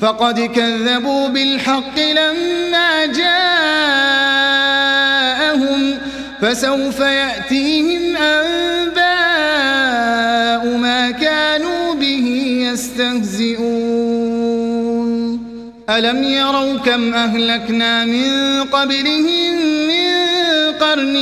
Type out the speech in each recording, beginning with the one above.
فقد كذبوا بالحق لما جاءهم فسوف يأتيهم أنباء ما كانوا به يستهزئون. ألم يروا كم أهلكنا من قبلهم من قرن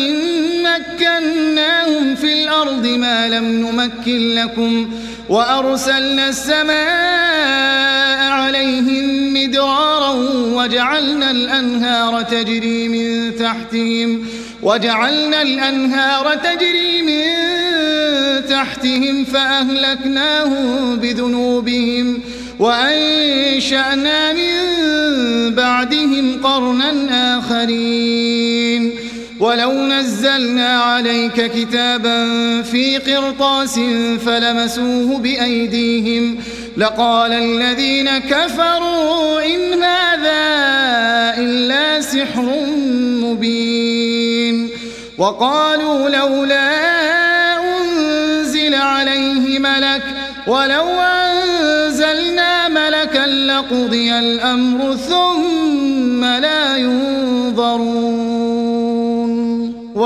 مكناهم في الأرض ما لم نمكن لكم وأرسلنا السماء عليهم مدرارا وجعلنا الأنهار تجري من تحتهم وجعلنا الأنهار تجري من تحتهم فأهلكناهم بذنوبهم وأنشأنا من بعدهم قرنا آخرين ولو نزلنا عليك كتابا في قرطاس فلمسوه بأيديهم لقال الذين كفروا إن هذا إلا سحر مبين وقالوا لولا أنزل عليه ملك ولو أنزلنا ملكا لقضي الأمر ثم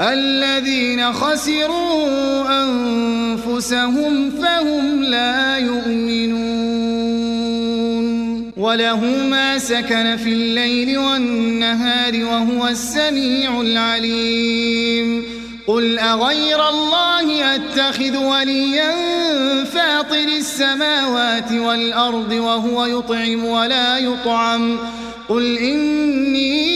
الذين خسروا أنفسهم فهم لا يؤمنون. وله ما سكن في الليل والنهار وهو السميع العليم. قل أغير الله أتخذ وليا فاطر السماوات والأرض وهو يطعم ولا يطعم. قل إني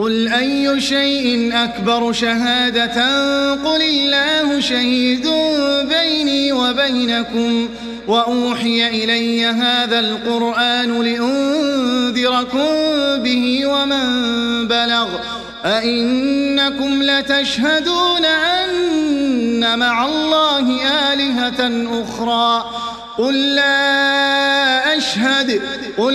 قل أي شيء أكبر شهادة قل الله شهيد بيني وبينكم وأوحي إلي هذا القرآن لأنذركم به ومن بلغ أئنكم لتشهدون أن مع الله آلهة أخرى قل لا أشهد قل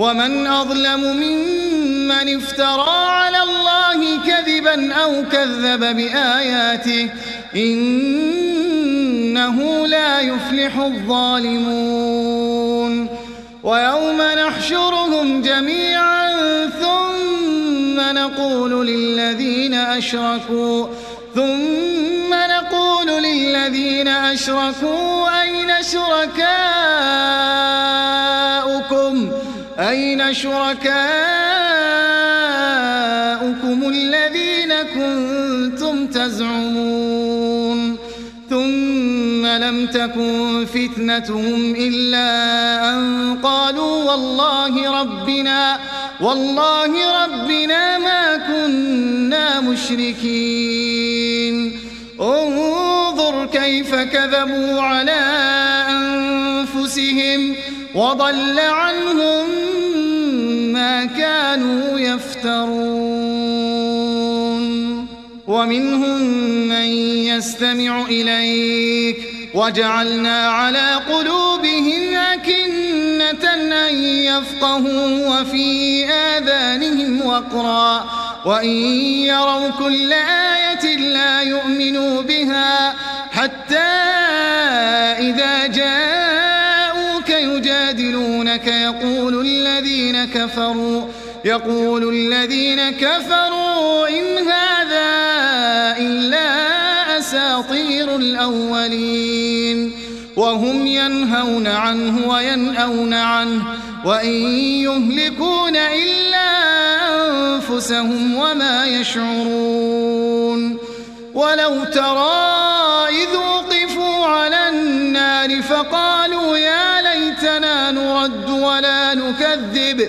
ومن أظلم ممن افترى على الله كذبا أو كذب بآياته إنه لا يفلح الظالمون. ويوم نحشرهم جميعا ثم نقول للذين أشركوا ثم نقول للذين أشركوا أين شركاؤكم أين شركاؤكم الذين كنتم تزعمون ثم لم تكن فتنتهم إلا أن قالوا والله ربنا والله ربنا ما كنا مشركين. انظر كيف كذبوا على أنفسهم. وضل عنهم ما كانوا يفترون. ومنهم من يستمع إليك. وجعلنا على قلوبهم أكنة أن يفقهوا وفي آذانهم وقرا. وإن يروا كل آية لا يؤمنوا بها حتى إذا جاءوك كفروا. يقول الذين كفروا إن هذا إلا أساطير الأولين. وهم ينهون عنه وينأون عنه وإن يهلكون إلا أنفسهم وما يشعرون. ولو ترى إذ وقفوا على النار فقالوا يا ليتنا نرد ولا نكذب.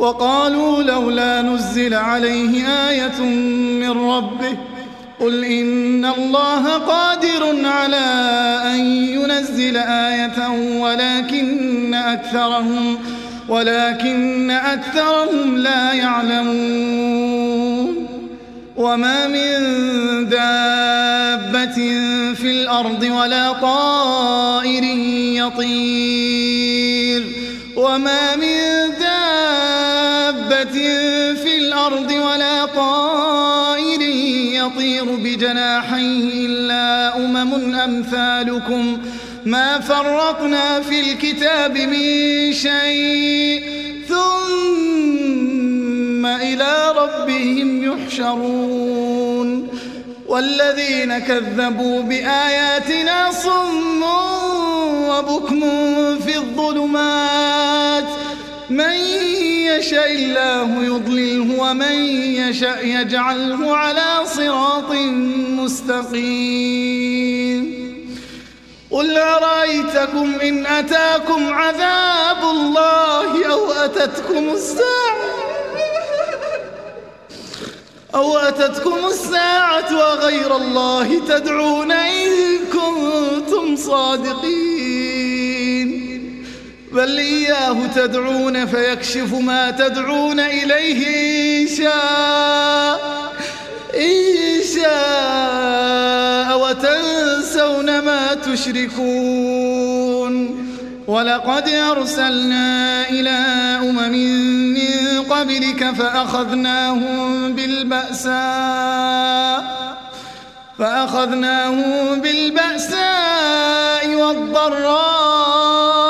وقالوا لولا نزل عليه آية من ربه قل إن الله قادر على أن ينزل آية ولكن أكثرهم ولكن أكثرهم لا يعلمون وما من دابة في الأرض ولا طائر يطير وما من دابة الأرض ولا طائر يطير بجناحيه إلا أمم أمثالكم. ما فرقنا في الكتاب من شيء. ثم إلى ربهم يحشرون. والذين كذبوا بآياتنا صم وبكم في الظلمات. من يشاء الله يضلله ومن يشاء يجعله على صراط مستقيم. قل أرأيتكم إن أتاكم عذاب الله أو أتتكم الساعة أو أتتكم الساعة وغير الله تدعون إن كنتم صادقين. بل إياه تدعون فيكشف ما تدعون إليه إن شاء إن شاء وتنسون ما تشركون. ولقد أرسلنا إلى أمم من قبلك فأخذناهم بالبأساء فأخذناهم بالبأساء والضراء.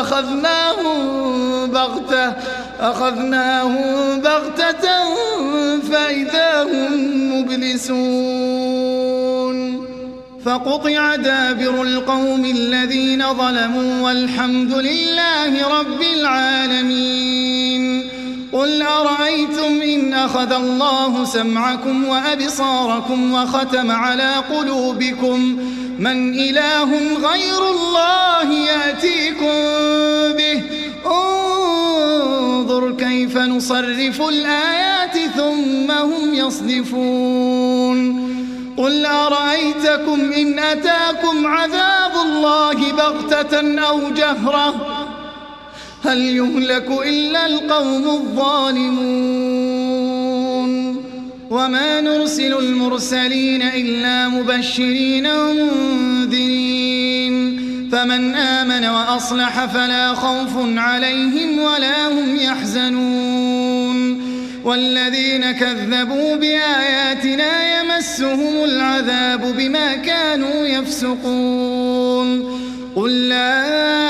أخذناهم بغتة أخذناهم بغتة فإذا هم مبلسون. فقطع دابر القوم الذين ظلموا والحمد لله رب العالمين. قل أرأيتم إن أخذ الله سمعكم وأبصاركم وختم على قلوبكم من إله غير الله يأتيكم به؟ انظر كيف نصرف الآيات ثم هم يصدفون. قل أرأيتكم إن أتاكم عذاب الله بغتة أو جهرة؟ هل يهلك إلا القوم الظالمون؟ وما نرسل المرسلين إلا مبشرين ومنذرين. فمن آمن وأصلح فلا خوف عليهم ولا هم يحزنون. والذين كذبوا بآياتنا يمسهم العذاب بما كانوا يفسقون. قل لا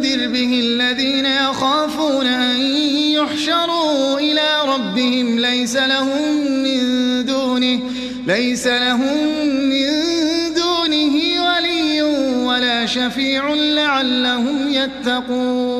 وأنذر به الذين يخافون أن يحشروا إلى ربهم ليس لهم من دونه ليس لهم من دونه ولي ولا شفيع لعلهم يتقون.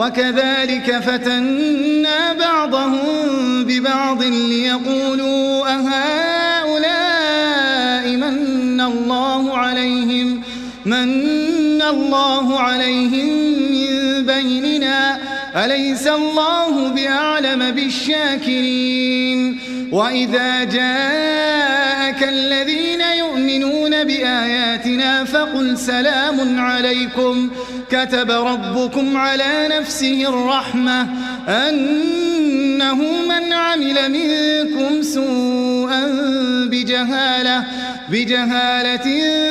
وكذلك فتنا بعضهم ببعض ليقولوا أهؤلاء من الله عليهم من الله عليهم من بيننا؟ أليس الله بأعلم بالشاكرين؟ وإذا جاءك الذين يؤمنون بآياتنا فقل سلام عليكم. كتب ربكم على نفسه الرحمة أنه من عمل منكم سوءا بجهالة بجهالة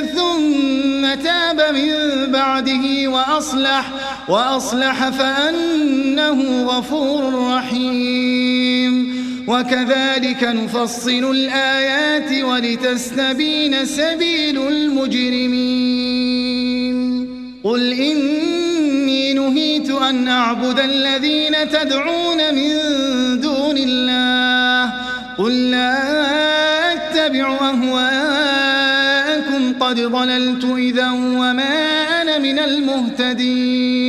ثم تاب من بعده وأصلح. وأصلح فأنه غفور رحيم. وكذلك نفصل الآيات ولتستبين سبيل المجرمين. قل إني نهيت أن أعبد الذين تدعون من دون الله. قل لا أتبع أهواءكم. قد ضللت إذا وما أنا من المهتدين.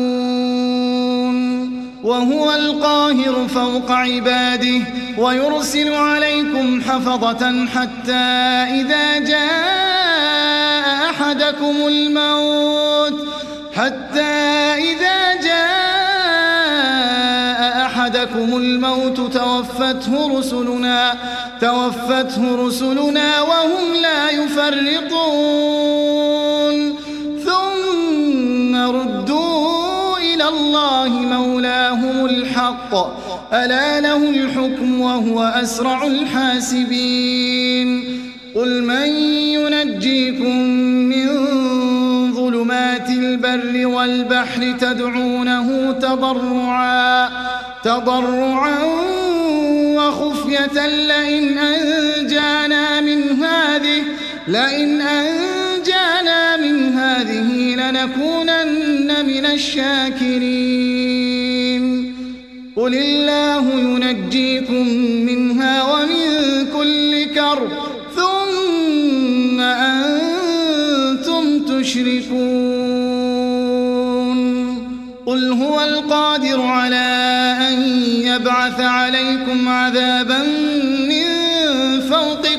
القاهر فوق عباده ويرسل عليكم حفظة حتى إذا جاء أحدكم الموت حتى إذا جاء أحدكم الموت توفته رسلنا توفته رسلنا وهم لا يفرطون. إلى الله مولاهم الحق. ألا له الحكم وهو أسرع الحاسبين. قل من ينجيكم من ظلمات البر والبحر تدعونه تضرعا تضرعا وخفية لئن أنجانا من هذه لئن أنجانا هذه لنكونن من الشاكرين. قل الله ينجيكم منها ومن كل كرب ثم أنتم تشركون. قل هو القادر على أن يبعث عليكم عذابا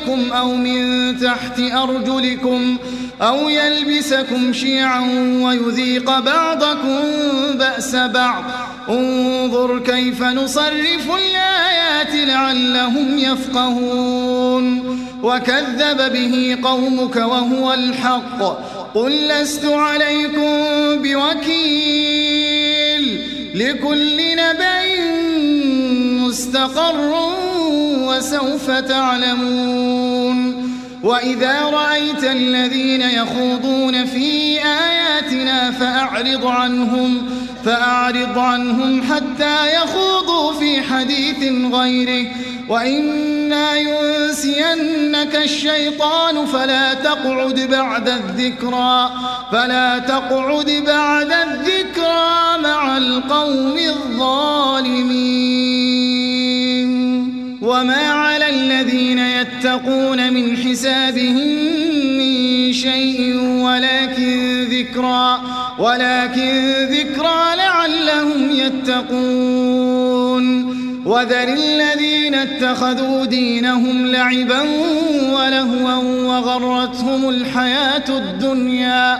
فوقكم أو من تحت أرجلكم أو يلبسكم شيعا ويذيق بعضكم بأس بعض انظر كيف نصرف الآيات لعلهم يفقهون وكذب به قومك وهو الحق قل لست عليكم بوكيل لكل نبأ مستقر وسوف تعلمون وإذا رأيت الذين يخوضون في آياتنا فأعرض عنهم فأعرض عنهم حتى يخوضوا في حديث غيره. وإما ينسينك الشيطان فلا تقعد بعد الذكرى فلا تقعد بعد الذكرى مع القوم الظالمين. وما على الذين يتقون من حسابهم من شيء ولكن ذكرى ولكن ذكرى لعلهم يتقون وذر الذين اتخذوا دينهم لعبا ولهوا وغرتهم الحياة الدنيا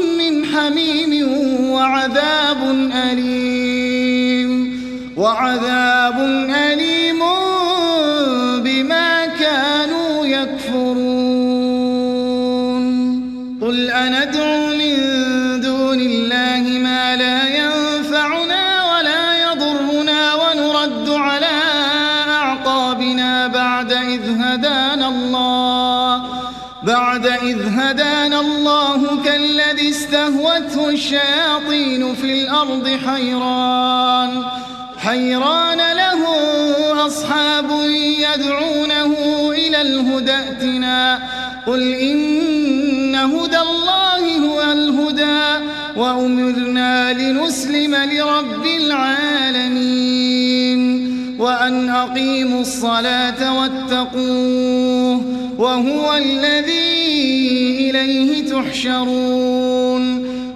من حميم وعذاب أليم. وعذاب أليم استهوته الشياطين في الأرض حيران. حيران له أصحاب يدعونه إلى الهدى ائتنا. قل إن هدى الله هو الهدى وأمرنا لنسلم لرب العالمين. وأن أقيموا الصلاة واتقوه وهو الذي إليه تحشرون.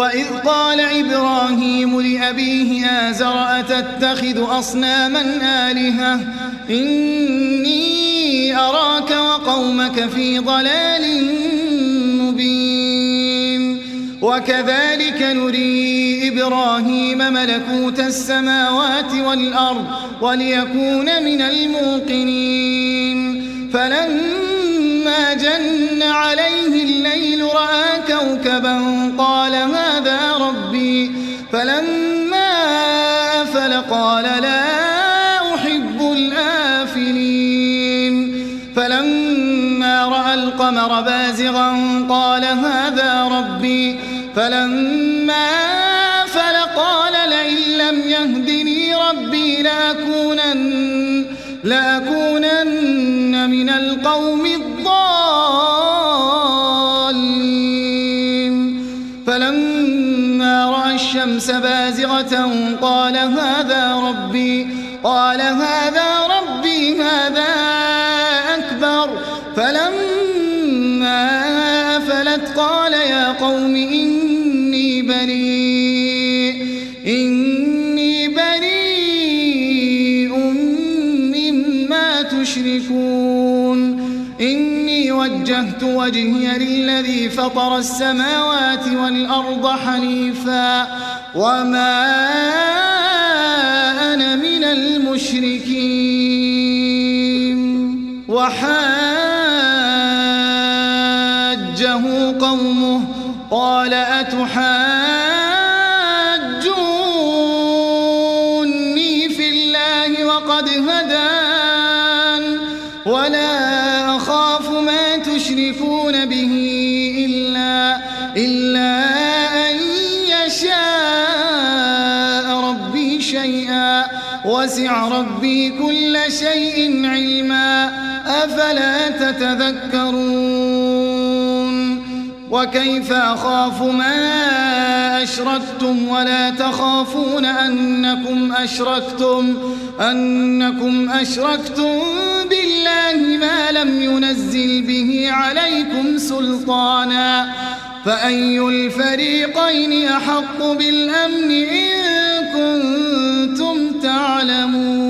وإذ قال إبراهيم لأبيه آزر أتتخذ أصناما آلهة؟ إني أراك وقومك في ضلال مبين. وكذلك نري إبراهيم ملكوت السماوات والأرض وليكون من الموقنين. فلما جن عليه الليل رأى كوكبا قال فلما أفل قال لئن لم يهدني ربي لأكونن, لأكونن من القوم الضالين. فلما رأى الشمس بازغة قال هذا ربي قال هذا وجهي للذي فطر السماوات والأرض حنيفا وما أنا من المشركين. وحاجه شيء علما أفلا تتذكرون وكيف أخاف ما أشركتم ولا تخافون أنكم أشركتم أنكم أشركتم بالله ما لم ينزل به عليكم سلطانا فأي الفريقين أحق بالأمن إن كنتم تعلمون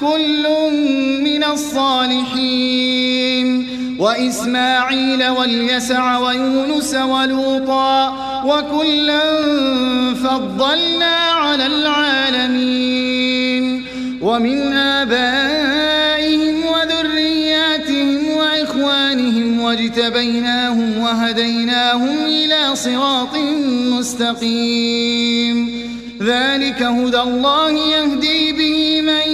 كل من الصالحين. وإسماعيل واليسع ويونس ولوطا وكلا فضلنا على العالمين. ومن آبائهم وذرياتهم وإخوانهم واجتبيناهم وهديناهم إلى صراط مستقيم. ذلك هدى الله يهدي به من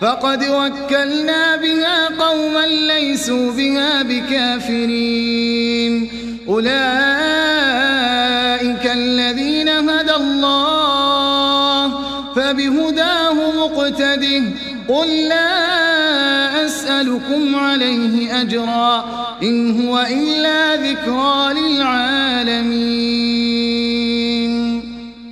فقد وكلنا بها قوما ليسوا بها بكافرين. أولئك الذين هدى الله فبهداه مقتده. قل لا أسألكم عليه أجرا إن هو إلا ذكرى للعالمين.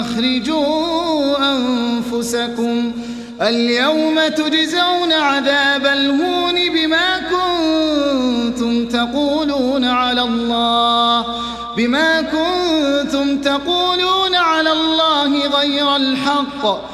أخرجوا أنفسكم اليوم تجزون عذاب الهون بما كنتم تقولون على الله بما كنتم تقولون على الله غير الحق.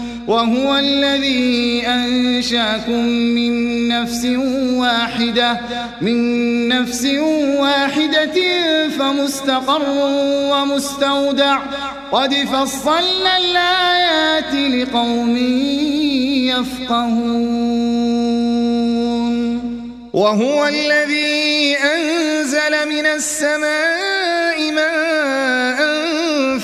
وهو الذي أنشأكم من نفس واحدة من نفس واحدة فمستقر ومستودع. قد فصلنا الآيات لقوم يفقهون. وهو الذي أنزل من السماء ماء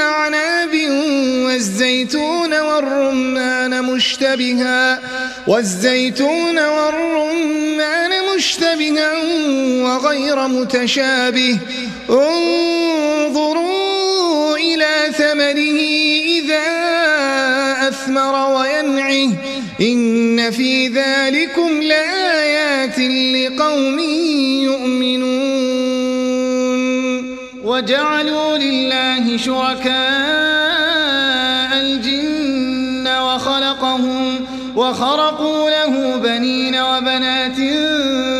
أعناب والزيتون والرمان مشتبها والزيتون والرمان مشتبها وغير متشابه. انظروا إلى ثمره إذا أثمر وينعه. إن في ذلكم لآيات لقوم وجعلوا لله شركاء الجن وخلقهم وخرقوا له بنين وبنات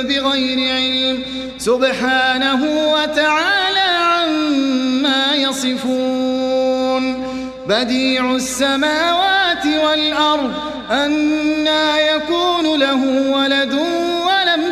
بغير علم سبحانه وتعالى عما يصفون بديع السماوات والأرض أنا يكون له ولد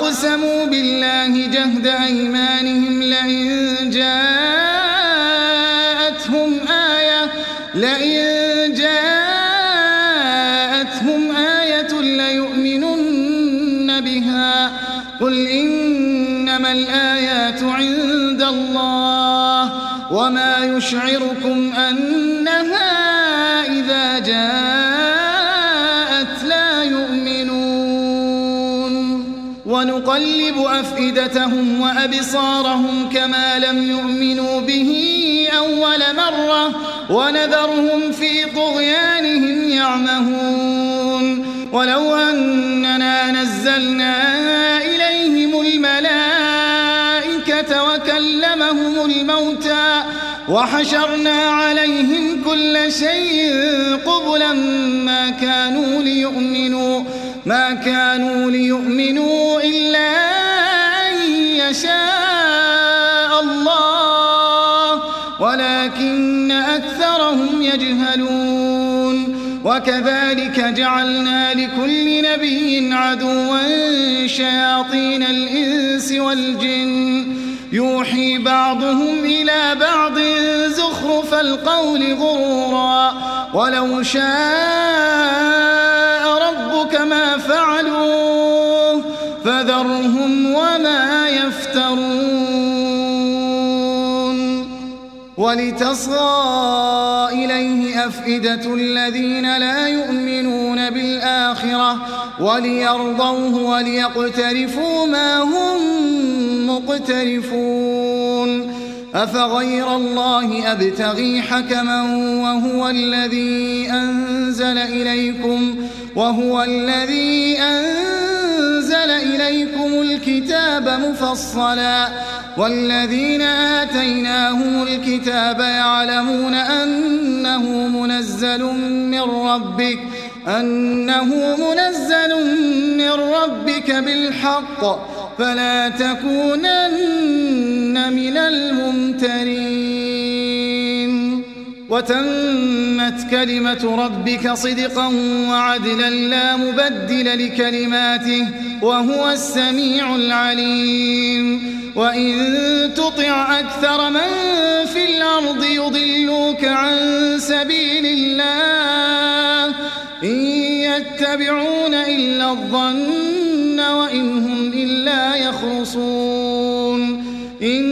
وأقسموا بالله جهد أيمانهم لئن جاءتهم آية لئن جاءتهم آية ليؤمنن بها. قل إنما الآيات عند الله وما يشعركم أنها أفئدتهم وأبصارهم كما لم يؤمنوا به أول مرة ونذرهم في طغيانهم يعمهون ولو أننا نزلنا إليهم الملائكة وكلمهم الموتى وحشرنا عليهم كل شيء قبلا ما كانوا ليؤمنوا ما كانوا ليؤمنوا إلا يشاء الله ولكن أكثرهم يجهلون. وكذلك جعلنا لكل نبي عدوا شياطين الإنس والجن. يوحي بعضهم إلى بعض زخرف القول غرورا. ولو شاء ربك ما فعلوه فذرهم وما يفترون. ولتصغى إليه أفئدة الذين لا يؤمنون بالآخرة وليرضوه وليقترفوا ما هم مقترفون. أفغير الله أبتغي حكما وهو الذي أنزل إليكم وهو الذي أنزل إليكم الكتاب مفصلا والذين آتيناهم الكتاب يعلمون أنه منزل من ربك أنه منزل من ربك بالحق فلا تكونن من الممترين وتمت كلمة ربك صدقا وعدلا لا مبدل لكلماته وهو السميع العليم. وإن تطع أكثر من في الأرض يضلوك عن سبيل الله. إن يتبعون إلا الظن وإن هم إلا يخرصون. إن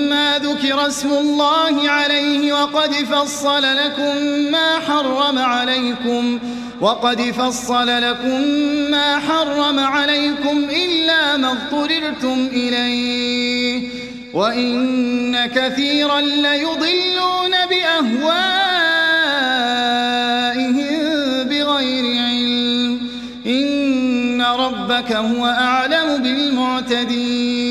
ذكر اسم الله عليه وقد فصل لكم ما حرم عليكم وقد فصل لكم ما حرم عليكم إلا ما اضطررتم إليه. وإن كثيرا ليضلون بأهوائهم بغير علم. إن ربك هو أعلم بالمعتدين.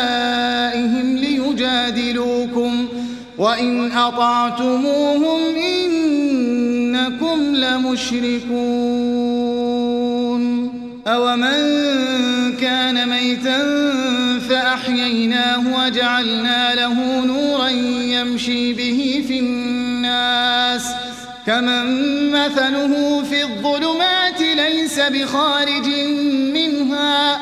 وإن أطعتموهم إنكم لمشركون أومن كان ميتا فأحييناه وجعلنا له نورا يمشي به في الناس كمن مثله في الظلمات ليس بخارج منها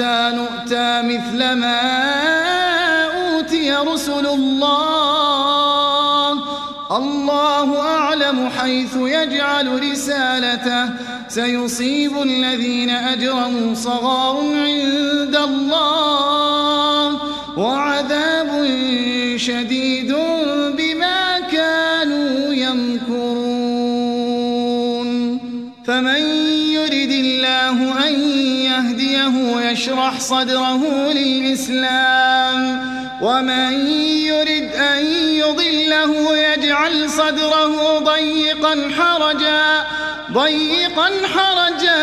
حتى نؤتى مثل ما أوتي رسل الله. الله أعلم حيث يجعل رسالته. سيصيب الذين أجرموا صغار عند الله. وعذاب شديد يشرح صدره للإسلام. ومن يرد أن يضله يجعل صدره ضيقا حرجا ضيقا حرجا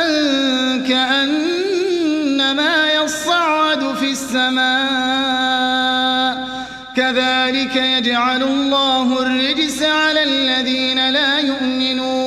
كأنما يصعد في السماء. كذلك يجعل الله الرجس على الذين لا يؤمنون.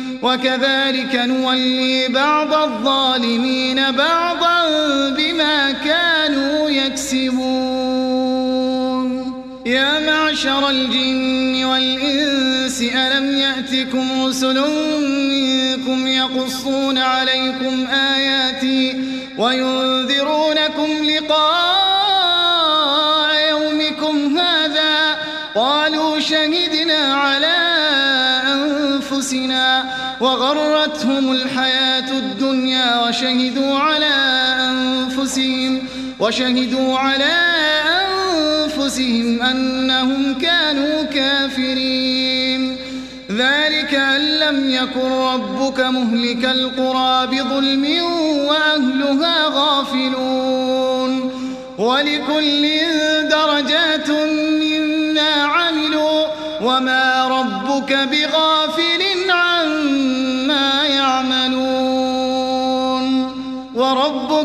وكذلك نولي بعض الظالمين بعضا بما كانوا يكسبون. يا معشر الجن والإنس ألم يأتكم رسل منكم يقصون عليكم آياتي وينذرونكم لقاء يومكم هذا؟ قالوا شهدنا على أنفسنا وغرتهم الحياة الدنيا وشهدوا على أنفسهم وشهدوا على أنفسهم أنهم كانوا كافرين. ذلك أن لم يكن ربك مهلك القرى بظلم وأهلها غافلون. ولكل درجات مما عملوا وما ربك بغافل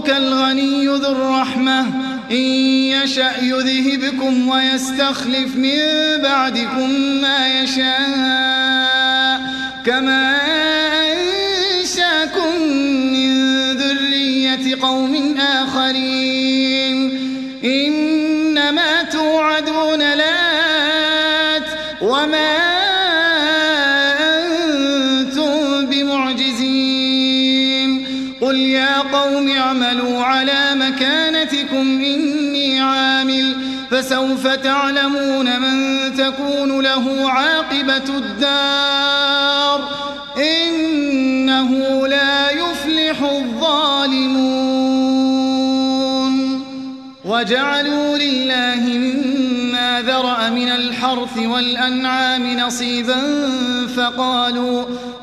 وربك الغني ذو الرحمة. إن يشأ يذهبكم ويستخلف من بعدكم ما يشاء. كما أنشأكم من ذرية قوم آخرين. إنما توعدون لات. وما مكانتكم إني عامل فسوف تعلمون من تكون له عاقبة الدار إنه لا يفلح الظالمون. وجعلوا لله مما ذرأ من الحرث والأنعام نصيبا فقالوا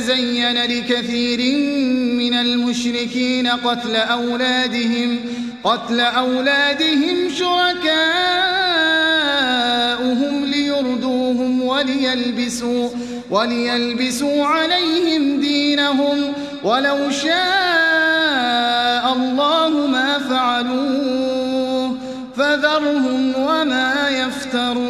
زين لكثير من المشركين قتل أولادهم قتل أولادهم شركاؤهم ليردوهم وليلبسوا وليلبسوا عليهم دينهم. ولو شاء الله ما فعلوه فذرهم وما يفترون.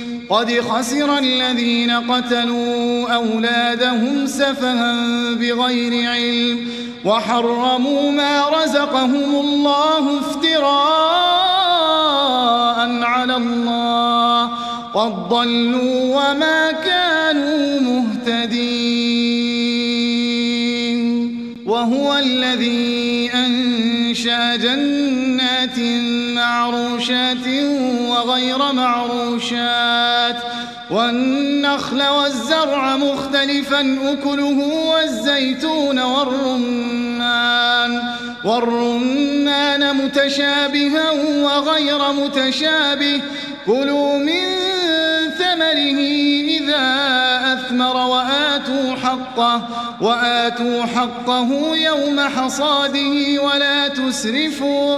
قد خسر الذين قتلوا أولادهم سفها بغير علم وحرموا ما رزقهم الله افتراء على الله قد ضلوا وما كانوا مهتدين وهو الذي أنشأ جنات معروشات وغير معروشات والنخل والزرع مختلفا أكله والزيتون والرمان. والرمان متشابها وغير متشابه. كلوا من ثمره إذا أثمر وآتوا حقه وآتوا حقه يوم حصاده ولا تسرفوا.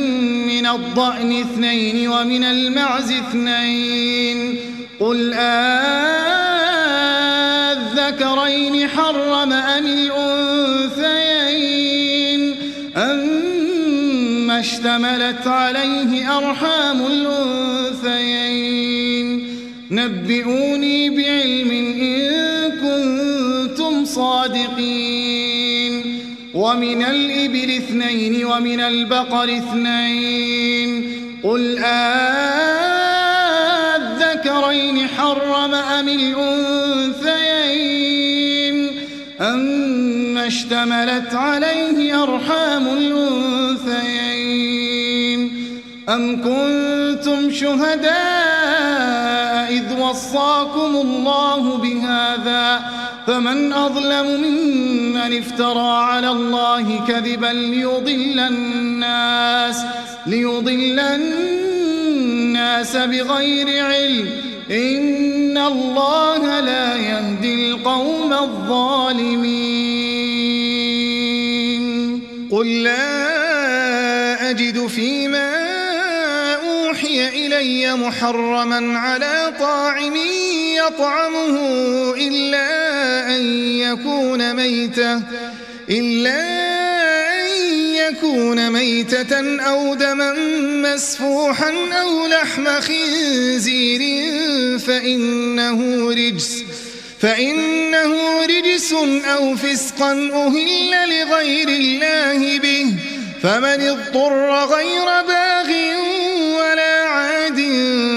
الضأن اثنين ومن المعز اثنين. قل آذكرين حرم أم الأنثيين؟ أم اشتملت عليه أرحام الأنثيين. نبئوني بعلم إن كنتم صادقين. ومن الإبل اثنين ومن البقر اثنين. قل آذكرين حرم أم الأنثيين؟ أم اشتملت عليه أرحام الأنثيين. أم كنتم شهداء إذ وصاكم الله بهذا؟ فمن أظلم ممن افترى على الله كذبا ليضل الناس ليضل الناس بغير علم. إن الله لا يهدي القوم الظالمين. قل لا أجد فيما أوحي إلي محرما على طاعم يطعمه إلا أن يكون ميتة إلا أن يكون ميتة أو دما مسفوحا أو لحم خنزير فإنه رجس فإنه رجس أو فسقا أهل لغير الله به فمن اضطر غير باغ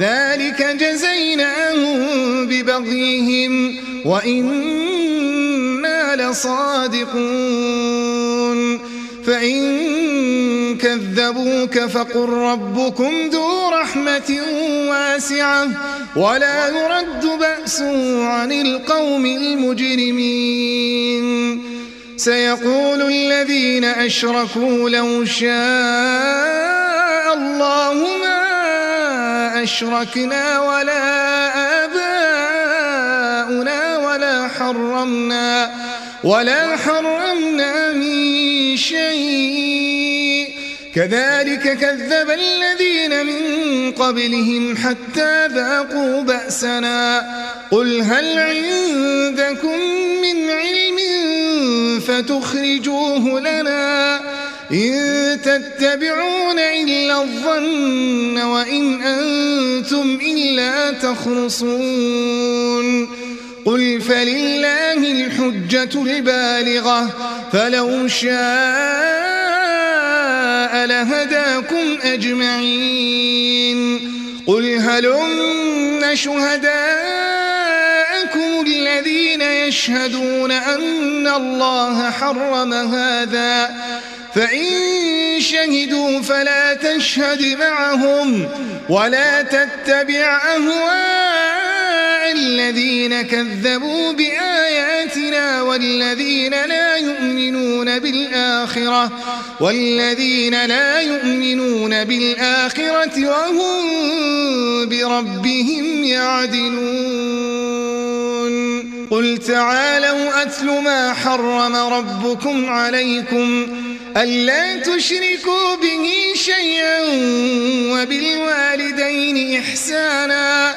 ذلك جزيناهم ببغيهم وإنا لصادقون. فإن كذبوك فقل ربكم ذو رحمة واسعة ولا يرد بأسه عن القوم المجرمين. سيقول الذين أشركوا لو شاء الله ما أشركنا ولا ولا حرمنا ولا حرمنا من شيء. كذلك كذب الذين من قبلهم حتى ذاقوا بأسنا. قل هل عندكم من علم فتخرجوه لنا؟ إن تتبعون إلا الظن وإن أنتم إلا تخرصون. قل فلله الحجة البالغة فلو شاء لهداكم أجمعين. قل هلم شهداءكم الذين يشهدون أن الله حرم هذا؟ فإن شهدوا فلا تشهد معهم ولا تتبع أهواء الذين كذبوا بآياتنا والذين لا يؤمنون بالآخرة والذين لا يؤمنون بالآخرة وهم بربهم يعدلون. قل تعالوا أتل ما حرم ربكم عليكم ألا تشركوا به شيئا وبالوالدين إحسانا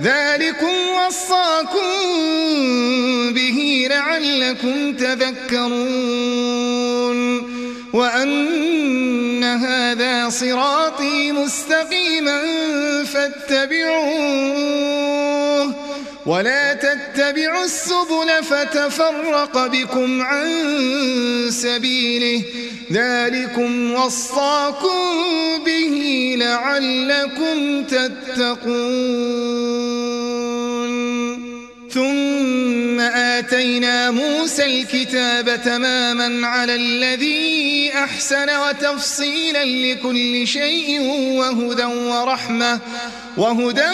ذلكم وصاكم به لعلكم تذكرون وأن هذا صراطي مستقيما فاتبعوه ولا تتبعوا السبل فتفرق بكم عن سبيله. ذلكم وصاكم به لعلكم تتقون. ثم آتينا موسى الكتاب تماما على الذي أحسن وتفصيلا لكل شيء وهدى ورحمة وهدى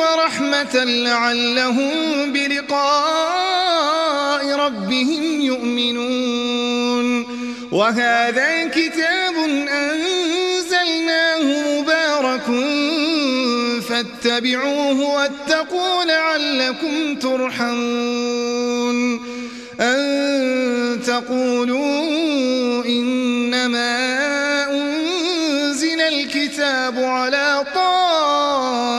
ورحمة لعلهم بلقاء ربهم يؤمنون. وهذا كتاب أنزلناه فاتبعوه واتقوا لعلكم ترحمون. أن تقولوا إنما أنزل الكتاب على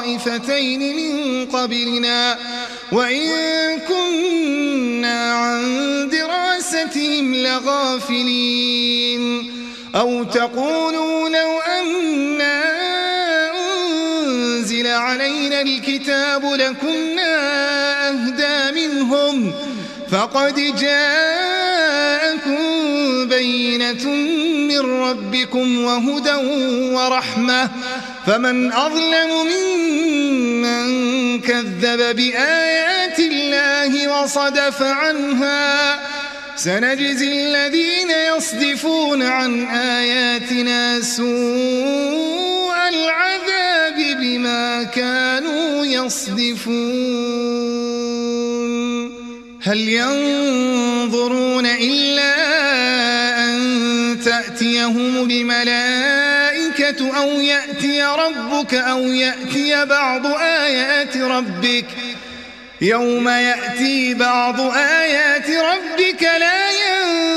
طائفتين من قبلنا وإن كنا عن دراستهم لغافلين. أو تقولوا لو أنزل علينا الكتاب لكنا أهدى منهم فقد جاءكم بينة من ربكم وهدى ورحمة فمن أظلم ممن كذب بآيات الله وصدف عنها سنجزي الذين يصدفون عن آياتنا سوء العذاب بما كانوا يصدفون. هل ينظرون إلا أن تأتيهم الملائكة أو يأتي ربك أو يأتي بعض آيات ربك؟ يوم يأتي بعض آيات ربك لا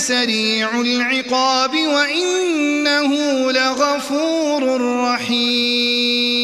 لسريع العقاب وإنه لغفور رحيم.